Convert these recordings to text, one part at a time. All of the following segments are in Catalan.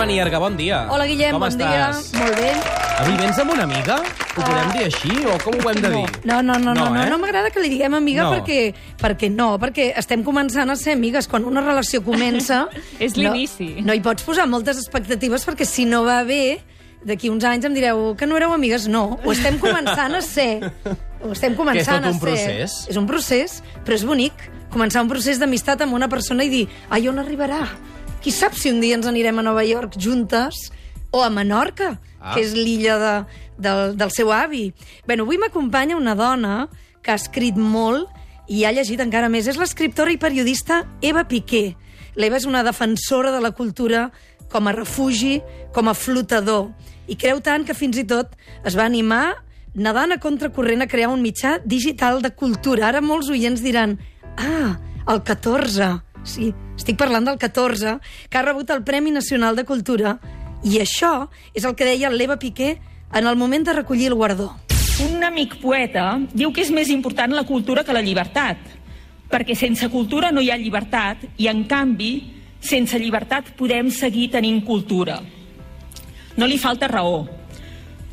Gemma Nierga, bon dia. Hola, Guillem, Com bon estàs? dia. Molt bé. Avui vens amb una amiga? Ho podem dir així o com ho hem de dir? No, no, no, no, no, eh? no m'agrada que li diguem amiga No. perquè, perquè no, perquè estem començant a ser amigues. Quan una relació comença... És no- l'inici. No, hi pots posar moltes expectatives perquè si no va bé, d'aquí uns anys em direu que no éreu amigues. No, ho estem començant a ser. Ho estem començant tot un a ser. procés. És un procés, però és bonic començar un procés d'amistat amb una persona i dir ai, on arribarà? Qui sap si un dia ens anirem a Nova York juntes o a Menorca, Ah. que és l'illa de, del, del seu avi. Bueno, avui m'acompanya una dona que ha escrit molt i ha llegit encara més. És l'escriptora i periodista Eva Piqué. L'Eva és una defensora de la cultura com a refugi, com a flotador. I creu tant que fins i tot es va animar nedant a contracorrent a crear un mitjà digital de cultura. Ara molts oients diran ah, el 14. Sí, estic parlant del 14, que ha rebut el Premi Nacional de Cultura i això és el que deia l'Eva Piqué en el moment de recollir el guardó. Un amic poeta diu que és més important la cultura que la llibertat, perquè sense cultura no hi ha llibertat i, en canvi, sense llibertat podem seguir tenint cultura. No li falta raó,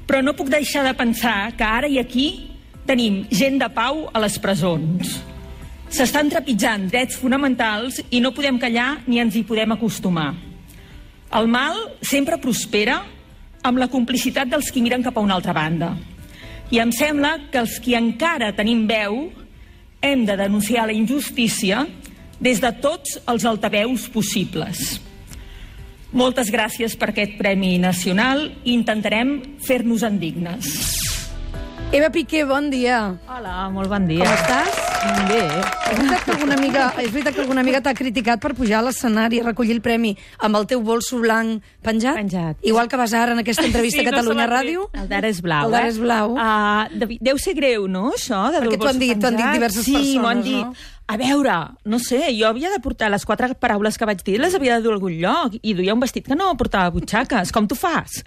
però no puc deixar de pensar que ara i aquí tenim gent de pau a les presons. S'estan trepitjant drets fonamentals i no podem callar ni ens hi podem acostumar. El mal sempre prospera amb la complicitat dels qui miren cap a una altra banda. I em sembla que els qui encara tenim veu hem de denunciar la injustícia des de tots els altaveus possibles. Moltes gràcies per aquest Premi Nacional i intentarem fer-nos-en dignes. Eva Piqué, bon dia. Hola, molt bon dia. Com estàs? Bé. És veritat que alguna amiga, és veritat que alguna amiga t'ha criticat per pujar a l'escenari a recollir el premi amb el teu bolso blanc penjat? Penjat. Igual que vas ara en aquesta entrevista Sí, a no Catalunya m'ha Ràdio? El d'ara és blau, El d'ara eh? és blau. Uh, de, deu ser greu, no, això? De Perquè t'ho han dit, t'ho han dit diverses sí, persones, m'ho han dit. no? A veure, no sé, jo havia de portar les quatre paraules que vaig dir, les havia de dur a algun lloc, i duia un vestit que no portava butxaques. Com tu fas?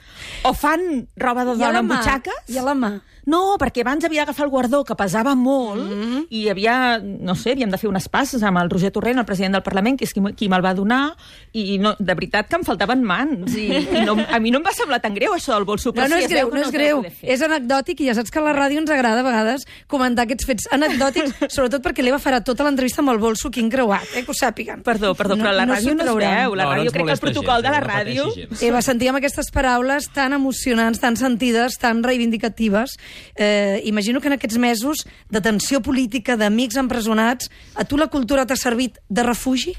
O fan roba de I dona amb butxaques? I a la mà? No, perquè abans havia d'agafar el guardó, que pesava molt, mm. -hmm. i havia, no sé, havíem de fer unes passes amb el Roger Torrent, el president del Parlament, que és qui, qui me'l va donar, i no, de veritat que em faltaven mans, i, i no, a mi no em va semblar tan greu això del bolso. No, però no sí, és greu, no es és greu. És anecdòtic i ja saps que a la ràdio ens agrada a vegades comentar aquests fets anecdòtics, sobretot perquè l'Eva farà tota l'entrevista amb el bolso aquí encreuat, eh, que ho sàpiguen. Perdó, perdó, però la ràdio s'ho no, es veu. La No, no ràdio, ens crec que el protocol gens, de la no ràdio... Eva, sentíem aquestes paraules tan emocionants, tan sentides, tan reivindicatives. Eh, imagino que en aquests mesos de tensió política, d'amics empresonats, a tu la cultura t'ha servit de refugi?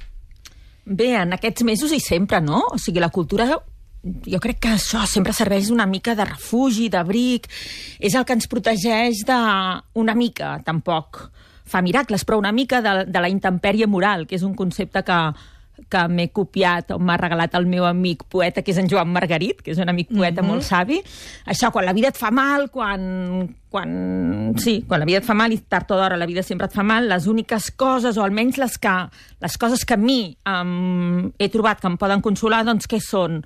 Bé, en aquests mesos i sempre, no? O sigui, la cultura jo crec que això sempre serveix una mica de refugi, d'abric, és el que ens protegeix de... una mica, tampoc fa miracles, però una mica de, de la intempèrie moral, que és un concepte que, que m'he copiat o m'ha regalat el meu amic poeta, que és en Joan Margarit, que és un amic poeta mm -hmm. molt savi. Això, quan la vida et fa mal, quan, quan, sí, quan la vida et fa mal i tard o d'hora la vida sempre et fa mal, les úniques coses, o almenys les, que, les coses que a mi um, he trobat que em poden consolar, doncs què són?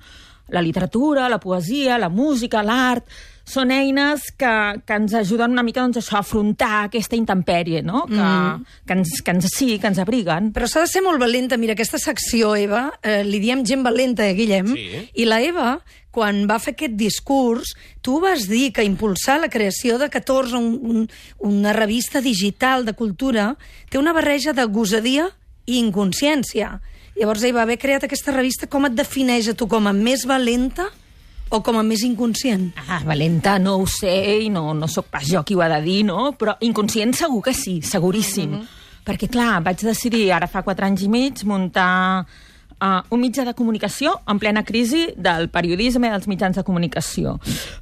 La literatura, la poesia, la música, l'art... Són eines que, que ens ajuden una mica doncs, això, a afrontar aquesta intempèrie, no? Que, mm. que, ens, que ens, sí, que ens abriguen. Però s'ha de ser molt valenta. Mira, aquesta secció, Eva, eh, li diem gent valenta, eh, Guillem? Sí. I la Eva, quan va fer aquest discurs, tu vas dir que impulsar la creació de 14, un, un, una revista digital de cultura, té una barreja de gosadia i inconsciència. Llavors, ell va haver creat aquesta revista. Com et defineix a tu? Com a més valenta o com a més inconscient? Ah, valenta, no ho sé, i no, no sóc pas jo qui ho ha de dir, no? Però inconscient segur que sí, seguríssim. Mm -hmm. Perquè, clar, vaig decidir, ara fa quatre anys i mig, muntar uh, un mitjà de comunicació en plena crisi del periodisme i dels mitjans de comunicació.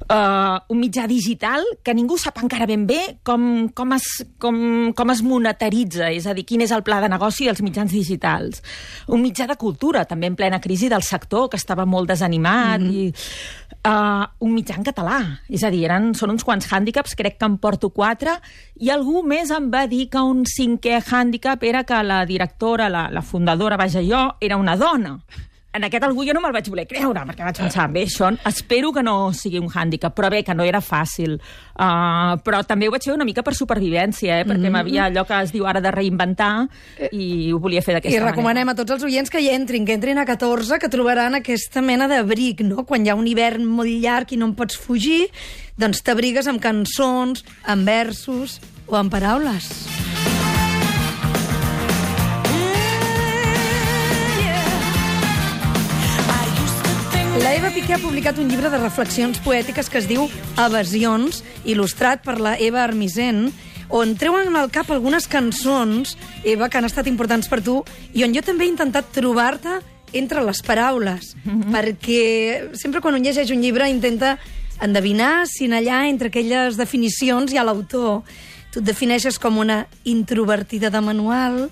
Uh, un mitjà digital que ningú sap encara ben bé com, com, es, com, com es monetaritza, és a dir, quin és el pla de negoci dels mitjans digitals. Un mitjà de cultura, també en plena crisi del sector, que estava molt desanimat, mm -hmm. i uh, un mitjà en català. És a dir, eren, són uns quants hàndicaps, crec que en porto quatre, i algú més em va dir que un cinquè hàndicap era que la directora, la, la fundadora, vaja jo, era una dona. En aquest algú jo no me'l vaig voler creure, perquè vaig pensar, bé, això espero que no sigui un hàndicap, però bé, que no era fàcil. Uh, però també ho vaig fer una mica per supervivència, eh? perquè m'havia allò que es diu ara de reinventar i ho volia fer I d'aquesta manera. recomanem a tots els oients que hi entrin, que entrin a 14, que trobaran aquesta mena d'abric, no? Quan hi ha un hivern molt llarg i no en pots fugir, doncs t'abrigues amb cançons, amb versos o amb paraules. Eva Piqué ha publicat un llibre de reflexions poètiques que es diu Evasions, il·lustrat per la Eva Armisen, on treuen al cap algunes cançons, Eva, que han estat importants per tu, i on jo també he intentat trobar-te entre les paraules, perquè sempre quan un llegeix un llibre intenta endevinar si allà, entre aquelles definicions, hi ha l'autor. Tu et defineixes com una introvertida de manual,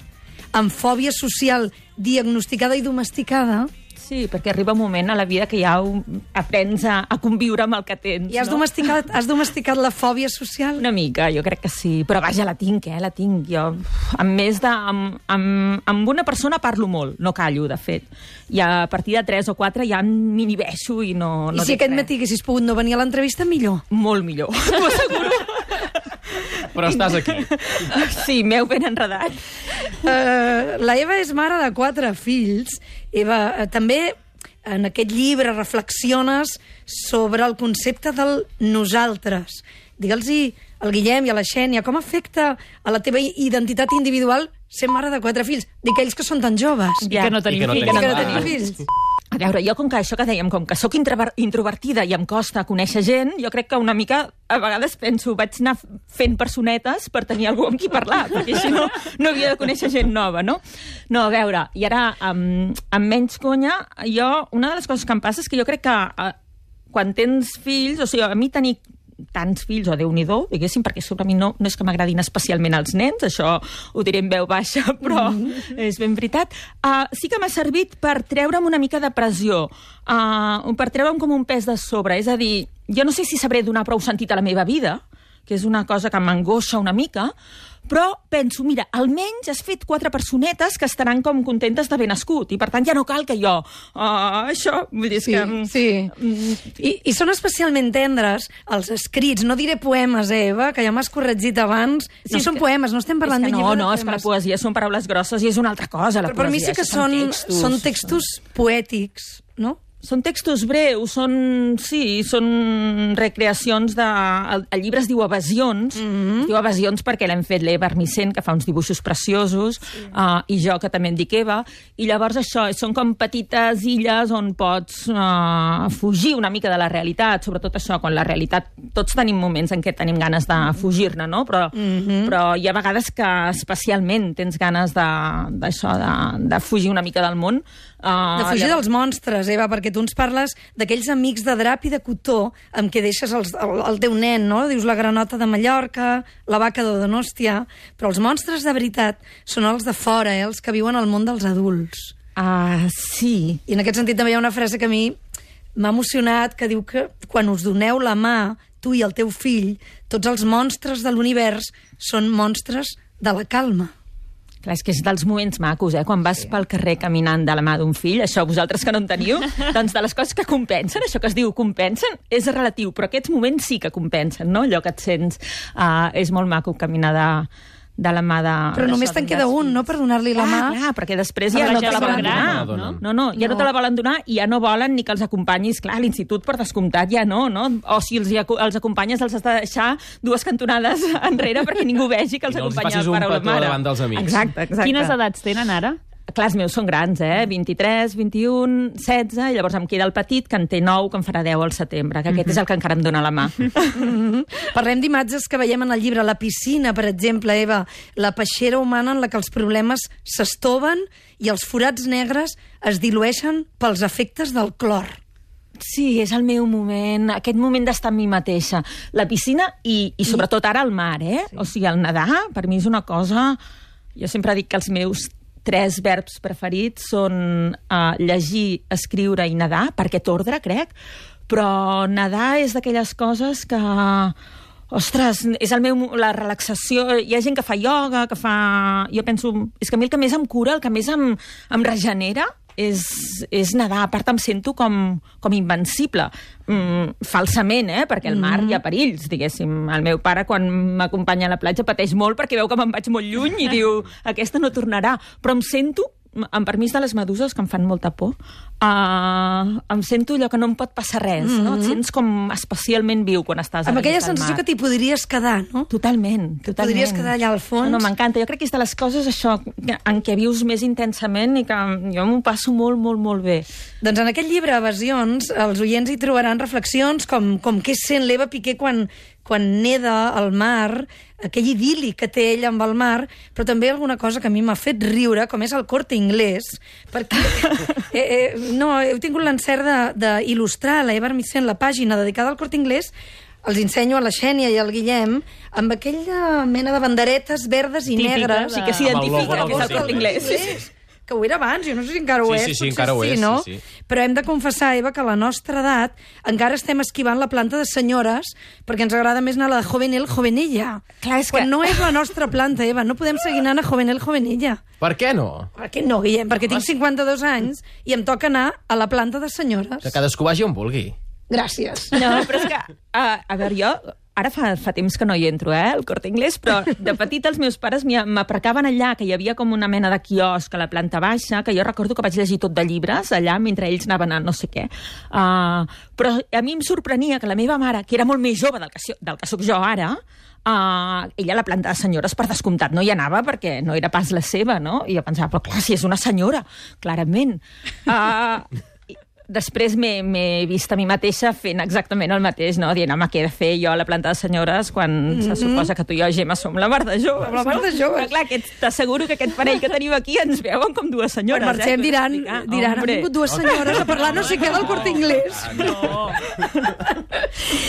amb fòbia social diagnosticada i domesticada, Sí, perquè arriba un moment a la vida que ja ho aprens a, a conviure amb el que tens, i has, no? domesticat, has domesticat la fòbia social. Una mica, jo crec que sí. Però vaja, la tinc, eh? La tinc. Jo, amb més de... Amb, amb, amb una persona parlo molt, no callo, de fet. I a partir de 3 o 4 ja m'inhibeixo i no, no I si aquest res. matí haguessis pogut no venir a l'entrevista, millor. Molt millor, t'ho asseguro. Però estàs aquí. sí, m'heu ben enredat. Uh, la Eva és mare de quatre fills. Eva, uh, també en aquest llibre reflexiones sobre el concepte del nosaltres. Digue'ls-hi al Guillem i a la Xènia, com afecta a la teva identitat individual ser mare de quatre fills? Dic ells que són tan joves. Ja. que no tenim I que no fills. tenim I que no tenim fills. A veure, jo com que això que dèiem, com que sóc introver- introvertida i em costa conèixer gent, jo crec que una mica, a vegades penso, vaig anar fent personetes per tenir algú amb qui parlar, perquè així no, no havia de conèixer gent nova, no? No, a veure, i ara, amb, amb menys conya, jo, una de les coses que em passa és que jo crec que eh, quan tens fills, o sigui, a mi tenir tants fills, o Déu-n'hi-do, diguéssim, perquè sobre mi no, no és que m'agradin especialment els nens, això ho diré en veu baixa, però és ben veritat. Uh, sí que m'ha servit per treure'm una mica de pressió, uh, per treure'm com un pes de sobre, és a dir, jo no sé si sabré donar prou sentit a la meva vida, que és una cosa que m'angoixa una mica, però penso, mira, almenys has fet quatre personetes que estaran com contentes d'haver nascut, i per tant ja no cal que jo... Uh, això, vull dir, és Sí, que... mm, sí. I, I són especialment tendres els escrits. No diré poemes, eh, Eva, que ja m'has corregit abans. Sí, no són que- poemes, no estem parlant d'un no, llibre de no, és que la poesia són paraules grosses i és una altra cosa, la Però per mi poesia. sí que això són, textos. són textos poètics, no? Són textos breus, són, sí, són recreacions de... El, el llibre es diu Evasions, mm -hmm. es diu Evasions perquè l'hem fet l'Eva Armisen, que fa uns dibuixos preciosos, sí. uh, i jo, que també em dic Eva, i llavors això, són com petites illes on pots uh, fugir una mica de la realitat, sobretot això, quan la realitat... Tots tenim moments en què tenim ganes de fugir-ne, no? Però, mm -hmm. però hi ha vegades que especialment tens ganes d'això, de, de, de fugir una mica del món. Uh, De fugir dels monstres, Eva, perquè tu ens parles d'aquells amics de drap i de cotó amb què deixes els, el, el teu nen, no? Dius la granota de Mallorca, la vaca de Donòstia... Però els monstres de veritat són els de fora, eh? els que viuen al món dels adults. Ah, sí. I en aquest sentit també hi ha una frase que a mi m'ha emocionat, que diu que quan us doneu la mà, tu i el teu fill, tots els monstres de l'univers són monstres de la calma. Clar, és que és dels moments macos, eh? Quan vas sí. pel carrer caminant de la mà d'un fill, això vosaltres que no en teniu, doncs de les coses que compensen, això que es diu compensen, és relatiu, però aquests moments sí que compensen, no? Allò que et sents... Uh, és molt maco caminar de, de la mà de... Però només te'n queda un, no?, per donar-li la Ah, mà. clar, perquè després A ja no te la volen donar. no? No, no, ja no. No. te la volen donar i ja no volen ni que els acompanyis, clar, a l'institut per descomptat ja no, no? O si els, els acompanyes els has de deixar dues cantonades enrere perquè ningú vegi que els I no els acompanya facis el un pare o la petó mare. davant dels amics. Exacte, exacte. Quines edats tenen ara? Clar, els meus són grans, eh? 23, 21, 16, i llavors em queda el petit, que en té 9, que en farà 10 al setembre, que aquest és el que encara em dóna la mà. Parlem d'imatges que veiem en el llibre. La piscina, per exemple, Eva, la peixera humana en la que els problemes s'estoven i els forats negres es dilueixen pels efectes del clor. Sí, és el meu moment, aquest moment d'estar amb mi mateixa. La piscina i, i sobretot ara el mar, eh? Sí. O sigui, el nedar, per mi és una cosa... Jo sempre dic que els meus tres verbs preferits són uh, llegir, escriure i nedar, per aquest ordre, crec, però nedar és d'aquelles coses que... Ostres, és el meu, la relaxació... Hi ha gent que fa ioga, que fa... Jo penso... És que a mi el que més em cura, el que més em, em regenera, és, és nedar. A part, em sento com, com invencible. Mm, falsament, eh? Perquè al mar hi ha perills, diguéssim. El meu pare, quan m'acompanya a la platja, pateix molt perquè veu que me'n vaig molt lluny i diu, aquesta no tornarà. Però em sento amb permís de les meduses, que em fan molta por, uh, em sento allò que no em pot passar res, mm -hmm. no? Et sents com especialment viu quan estàs Amb aquella sensació que t'hi podries quedar, no? Totalment, totalment. podries quedar allà al fons. No, m'encanta. Jo crec que és de les coses, això, en què vius més intensament i que jo m'ho passo molt, molt, molt bé. Doncs en aquest llibre, Evasions, els oients hi trobaran reflexions com, com què sent l'Eva Piqué quan, quan neda al mar, aquell idili que té ell amb el mar, però també alguna cosa que a mi m'ha fet riure, com és el corte inglès, perquè eh, eh, no, heu tingut l'encert de- d'il·lustrar a l'Eva Armisen la pàgina dedicada al corte inglès, els ensenyo a la Xènia i al Guillem amb aquella mena de banderetes verdes i Típica, negres. sí que s'identifica que és el del Corte Inglés. Sí, sí. Que ho era abans, jo no sé si encara ho Sí, és. sí, sí, encara ho és, no? sí, sí. Però hem de confessar, Eva, que a la nostra edat encara estem esquivant la planta de senyores perquè ens agrada més anar a la de jovenil, jovenilla. Clar, és Quan que- no és la nostra planta, Eva, no podem seguir anant a jovenil, jovenilla. Per què no? Per què no, Guillem? Perquè tinc 52 anys i em toca anar a la planta de senyores. Que cadascú vagi on vulgui. Gràcies. No, però és que, a, a veure, jo ara fa, fa temps que no hi entro, eh, al Corte Inglés, però de petita els meus pares m'apracaven allà, que hi havia com una mena de quiosc a la planta baixa, que jo recordo que vaig llegir tot de llibres allà mentre ells anaven a no sé què. Uh, però a mi em sorprenia que la meva mare, que era molt més jove del que, del que sóc jo ara, Uh, ella a la planta de senyores, per descomptat, no hi anava perquè no era pas la seva, no? I jo pensava, però clar, si és una senyora, clarament. Uh, després m'he vist a mi mateixa fent exactament el mateix, no? Dient, home, què he de fer jo a la planta de senyores quan mm -hmm. se suposa que tu i jo, Gemma, som la mar de joves. La mar de no? joves. Però clar, t'asseguro que aquest parell que tenim aquí ens veuen com dues senyores. Quan marxem eh? diran, diran han Hombre. vingut dues senyores a parlar no sé què del corte inglés. No.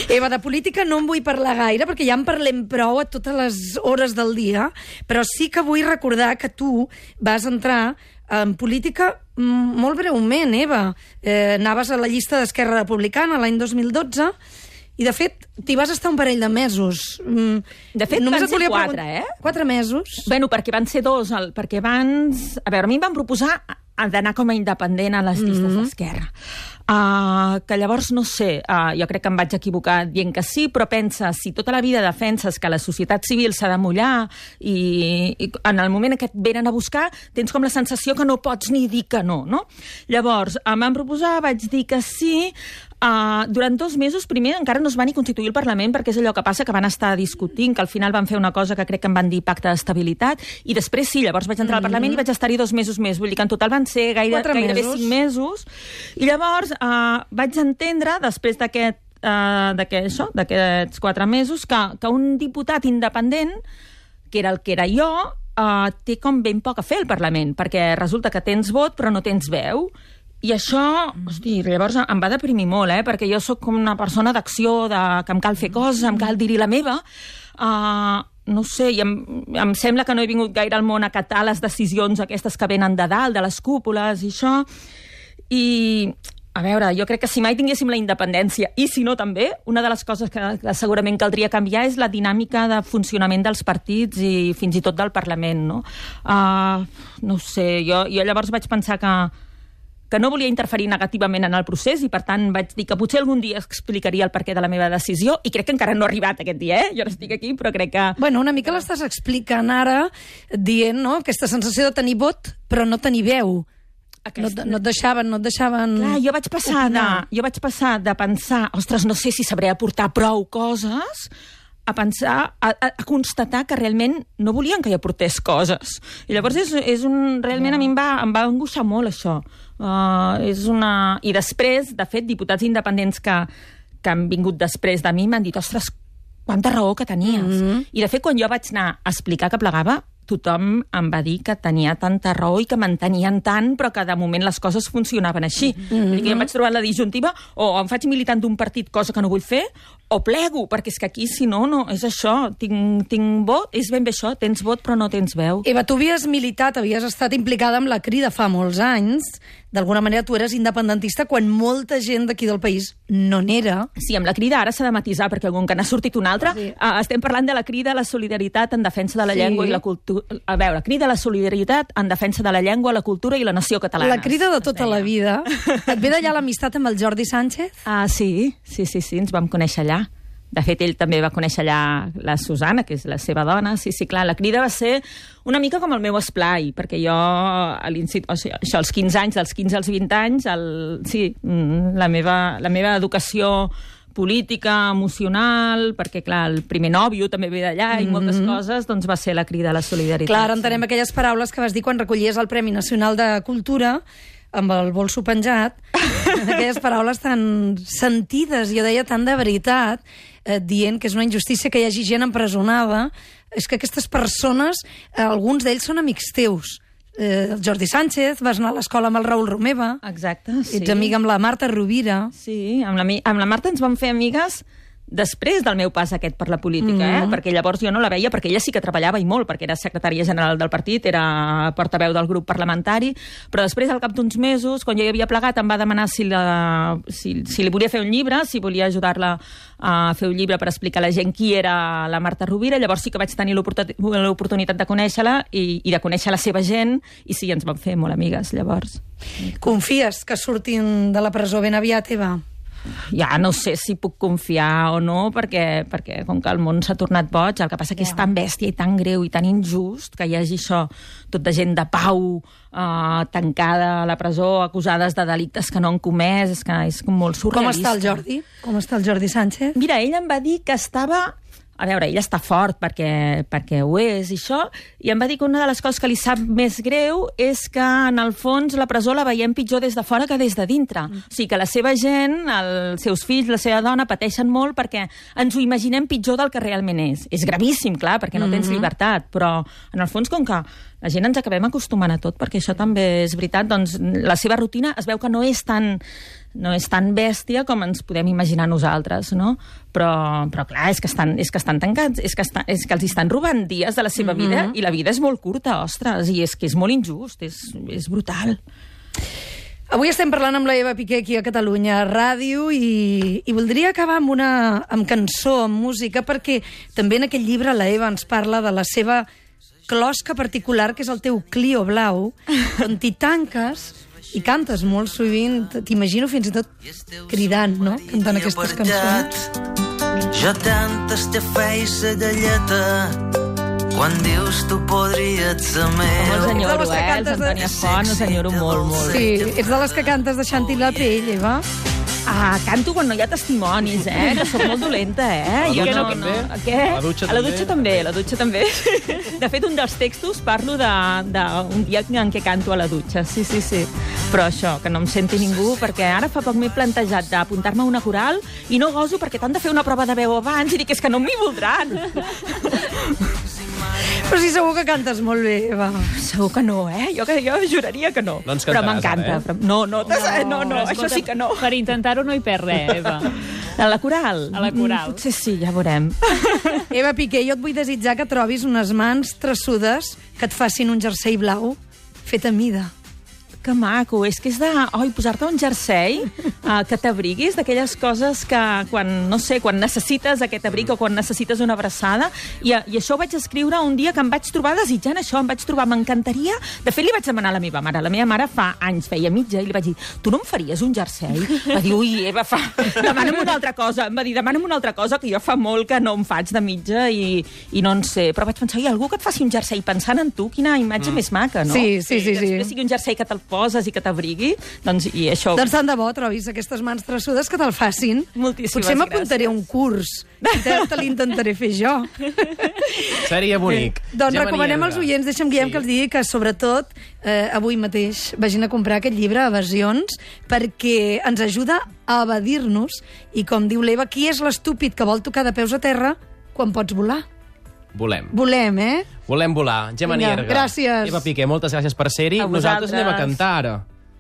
Eva, de política no en vull parlar gaire, perquè ja en parlem prou a totes les hores del dia, però sí que vull recordar que tu vas entrar en política molt breument, Eva. Eh, anaves a la llista d'Esquerra Republicana l'any 2012 i, de fet, t'hi vas estar un parell de mesos. Mm, De fet, només van ser quatre, eh? Quatre mesos. Bueno, perquè van ser dos, el, perquè abans... A veure, a mi em van proposar d'anar com a independent a les llistes mm -hmm. d'Esquerra. Uh, que llavors, no sé, uh, jo crec que em vaig equivocar dient que sí, però pensa, si tota la vida defenses que la societat civil s'ha de mullar i, i en el moment en què et venen a buscar tens com la sensació que no pots ni dir que no, no? Llavors, em van proposar, vaig dir que sí, Uh, durant dos mesos, primer, encara no es va ni constituir el Parlament, perquè és allò que passa que van estar discutint, que al final van fer una cosa que crec que en van dir pacte d'estabilitat, i després sí, llavors vaig entrar al Parlament i vaig estar-hi dos mesos més. Vull dir que en total van ser gaire, Quatre gairebé mesos. cinc mesos. I llavors uh, vaig entendre, després d'aquest uh, d'aquests quatre mesos, que, que un diputat independent, que era el que era jo, uh, té com ben poc a fer al Parlament, perquè resulta que tens vot però no tens veu, i això, hosti, llavors em va deprimir molt, eh? perquè jo sóc com una persona d'acció, de, que em cal fer coses, em cal dir-hi la meva. Uh, no sé, i em, em sembla que no he vingut gaire al món a catar les decisions aquestes que venen de dalt, de les cúpules i això. I, a veure, jo crec que si mai tinguéssim la independència, i si no també, una de les coses que, que segurament caldria canviar és la dinàmica de funcionament dels partits i fins i tot del Parlament, no? Uh, no sé, jo, jo llavors vaig pensar que, que no volia interferir negativament en el procés i, per tant, vaig dir que potser algun dia explicaria el perquè de la meva decisió i crec que encara no ha arribat aquest dia, eh? Jo no estic aquí, però crec que... Bueno, una mica l'estàs explicant ara, dient, no?, aquesta sensació de tenir vot, però no tenir veu. No, et- no et deixaven, no et deixaven... Clar, jo vaig passar de, jo vaig passar de pensar, ostres, no sé si sabré aportar prou coses, a pensar, a, a, constatar que realment no volien que jo aportés coses. I llavors és, és un... Realment a mi em va, em va angoixar molt, això. Uh, és una... I després, de fet, diputats independents que, que han vingut després de mi m'han dit, ostres, quanta raó que tenies. Mm -hmm. I, de fet, quan jo vaig anar a explicar que plegava, tothom em va dir que tenia tanta raó i que mantenien tant, però que de moment les coses funcionaven així. Mm -hmm. I que jo em vaig trobar la disjuntiva, o em faig militant d'un partit, cosa que no vull fer, o plego, perquè és que aquí, si no, no, és això, tinc, tinc vot, és ben bé això, tens vot però no tens veu. Eva, tu havies militat, havies estat implicada amb la crida fa molts anys. D'alguna manera tu eres independentista quan molta gent d'aquí del país no n'era. Sí, amb la crida ara s'ha de matisar, perquè com que n'ha sortit una altra, Sí. uh, estem parlant de la crida a la solidaritat en defensa de la Sí. llengua i la cultura... A veure, crida a la solidaritat en defensa de la llengua, la cultura i la nació catalana. La crida de tota la vida. Et ve d'allà l'amistat amb el Jordi Sánchez? Ah, sí, sí, sí, sí, ens vam conèixer allà. De fet, ell també va conèixer allà la Susana, que és la seva dona. Sí, sí, clar, la crida va ser una mica com el meu esplai, perquè jo, a l'institut, o sigui, això, als 15 anys, dels 15 als 20 anys, el, sí, mm, la meva, la meva educació política, emocional, perquè, clar, el primer nòvio també ve d'allà i moltes coses, doncs va ser la crida a la solidaritat. Clar, entenem aquelles paraules que vas dir quan recollies el Premi Nacional de Cultura amb el bolso penjat, aquelles paraules tan sentides, jo deia tan de veritat, eh, dient que és una injustícia que hi hagi gent empresonada. És que aquestes persones, eh, alguns d'ells són amics teus. Eh, el Jordi Sánchez, vas anar a l'escola amb el Raül Romeva, Exacte, sí. ets amiga amb la Marta Rovira. Sí, amb la, amb la Marta ens vam fer amigues després del meu pas aquest per la política, eh? perquè llavors jo no la veia, perquè ella sí que treballava i molt, perquè era secretària general del partit, era portaveu del grup parlamentari, però després, al cap d'uns mesos, quan jo hi havia plegat, em va demanar si, la, si, si li volia fer un llibre, si volia ajudar-la a fer un llibre per explicar a la gent qui era la Marta Rovira, llavors sí que vaig tenir l'oportu- l'oportunitat de conèixer-la i, i de conèixer la seva gent, i sí, ens vam fer molt amigues, llavors. Confies que surtin de la presó ben aviat, Eva? Ja no sé si puc confiar o no, perquè, perquè com que el món s'ha tornat boig, el que passa que és tan bèstia i tan greu i tan injust que hi hagi això, tot de gent de pau eh, tancada a la presó, acusades de delictes que no han comès, és que és com molt Com surrealista. està el Jordi? Com està el Jordi Sánchez? Mira, ell em va dir que estava... A veure, ell està fort perquè, perquè ho és i això, i em va dir que una de les coses que li sap més greu és que, en el fons, la presó la veiem pitjor des de fora que des de dintre. Mm. O sigui, que la seva gent, els seus fills, la seva dona, pateixen molt perquè ens ho imaginem pitjor del que realment és. És gravíssim, clar, perquè no tens llibertat, però, en el fons, com que la gent ens acabem acostumant a tot, perquè això també és veritat, doncs la seva rutina es veu que no és tan no és tan bèstia com ens podem imaginar nosaltres, no? Però, però clar, és que estan, és que estan tancats, és que, estan, és que els estan robant dies de la seva vida i la vida és molt curta, ostres, i és que és molt injust, és, és brutal. Avui estem parlant amb la Eva Piqué aquí a Catalunya Ràdio i, i voldria acabar amb una amb cançó, amb música, perquè també en aquest llibre la Eva ens parla de la seva closca particular, que és el teu Clio blau, on t'hi tanques i cantes molt sovint, t'imagino fins i tot cridant, no?, cantant aquestes cançons. Jo tantes te feia la galleta quan dius tu podries ser Com Oh, el meu. senyoro, les que eh? Cantes de- Antònia Font, el senyoro molt, molt. Sí, ets de les que cantes deixant-hi la pell, Eva? Ah, canto quan no hi ha testimonis, eh? Que sóc molt dolenta, eh? A la dutxa no, també? No. Què? A la dutxa a la dutxa també, a la dutxa també. De fet, un dels textos parlo d'un de, d'un dia en què canto a la dutxa, sí, sí, sí. Però això, que no em senti ningú, perquè ara fa poc m'he plantejat d'apuntar-me a una coral i no goso perquè t'han de fer una prova de veu abans i dic, és que no m'hi voldran. Però sí, segur que cantes molt bé, Eva. Segur que no, eh? Jo, que, jo juraria que no. No ens però cantaràs m'encanta. ara, eh? però- No, no, no, no, no, Però, això sí que no. Per intentar-ho no hi perd res, Eva. A la coral? A la coral. Mm, Potser sí, ja veurem. Eva Piqué, jo et vull desitjar que trobis unes mans traçudes que et facin un jersei blau fet a mida. Que maco, és que és de... Oi, posar-te un jersei uh, que t'abriguis d'aquelles coses que quan, no sé, quan necessites aquest abric o quan necessites una abraçada. I, I això ho vaig escriure un dia que em vaig trobar desitjant això, em vaig trobar, m'encantaria... De fet, li vaig demanar a la meva mare. La meva mare fa anys, feia mitja, i li vaig dir, tu no em faries un jersei? Va dir, ui, Eva, fa... demana'm una altra cosa. Em va dir, demana'm una altra cosa, que jo fa molt que no em faig de mitja i, i no en sé. Però vaig pensar, i algú que et faci un jersei pensant en tu, quina imatge mm. més maca, no? Sí, sí, sí, que sí. després sigui un jersei que te'l poses i que t'abrigui, doncs, i això... Doncs tant de bo trobis aquestes mans traçudes que te'l facin. Moltíssimes Potser m'apuntaré a un curs. I te, te l'intentaré fer jo. Seria bonic. Doncs Gemma recomanem als oients, deixa'm Guillem Sí. que els digui que sobretot eh, avui mateix vagin a comprar aquest llibre, Evasions, perquè ens ajuda a evadir-nos i com diu l'Eva, qui és l'estúpid que vol tocar de peus a terra quan pots volar? Volem. Volem, eh? Volem volar. Gemma Vinga, Nierga. gràcies. Eva Piqué, moltes gràcies per ser-hi. A Nosaltres vosaltres. anem a cantar ara,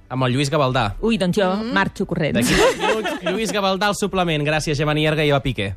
amb el Lluís Gavaldà. Ui, doncs jo marxo corrents. D'aquí dos minuts, Lluís Gavaldà al suplement. Gràcies, Gemma Nierga i Eva Piqué.